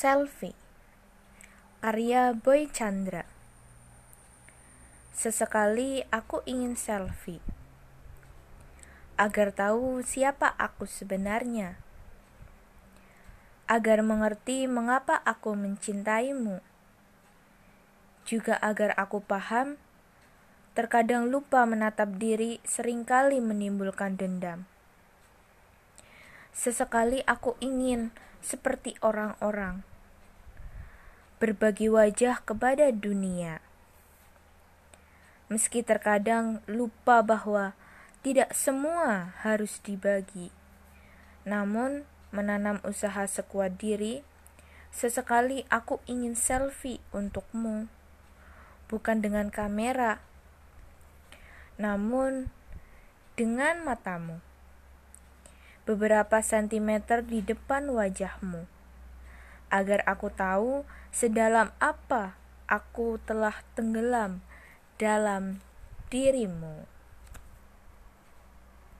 Selfie Karya Boy Chandra. Sesekali aku ingin selfie. Agar tahu siapa aku sebenarnya. Agar mengerti mengapa aku mencintaimu. Juga agar aku paham Terkadang lupa menatap diri sering kali menimbulkan dendam. Sesekali aku ingin seperti orang-orang, berbagi wajah kepada dunia. Meski terkadang lupa bahwa tidak semua harus dibagi, namun menanam usaha sekuat diri, sesekali aku ingin selfie untukmu, bukan dengan kamera, namun dengan matamu beberapa sentimeter di depan wajahmu, agar aku tahu sedalam apa aku telah tenggelam dalam dirimu.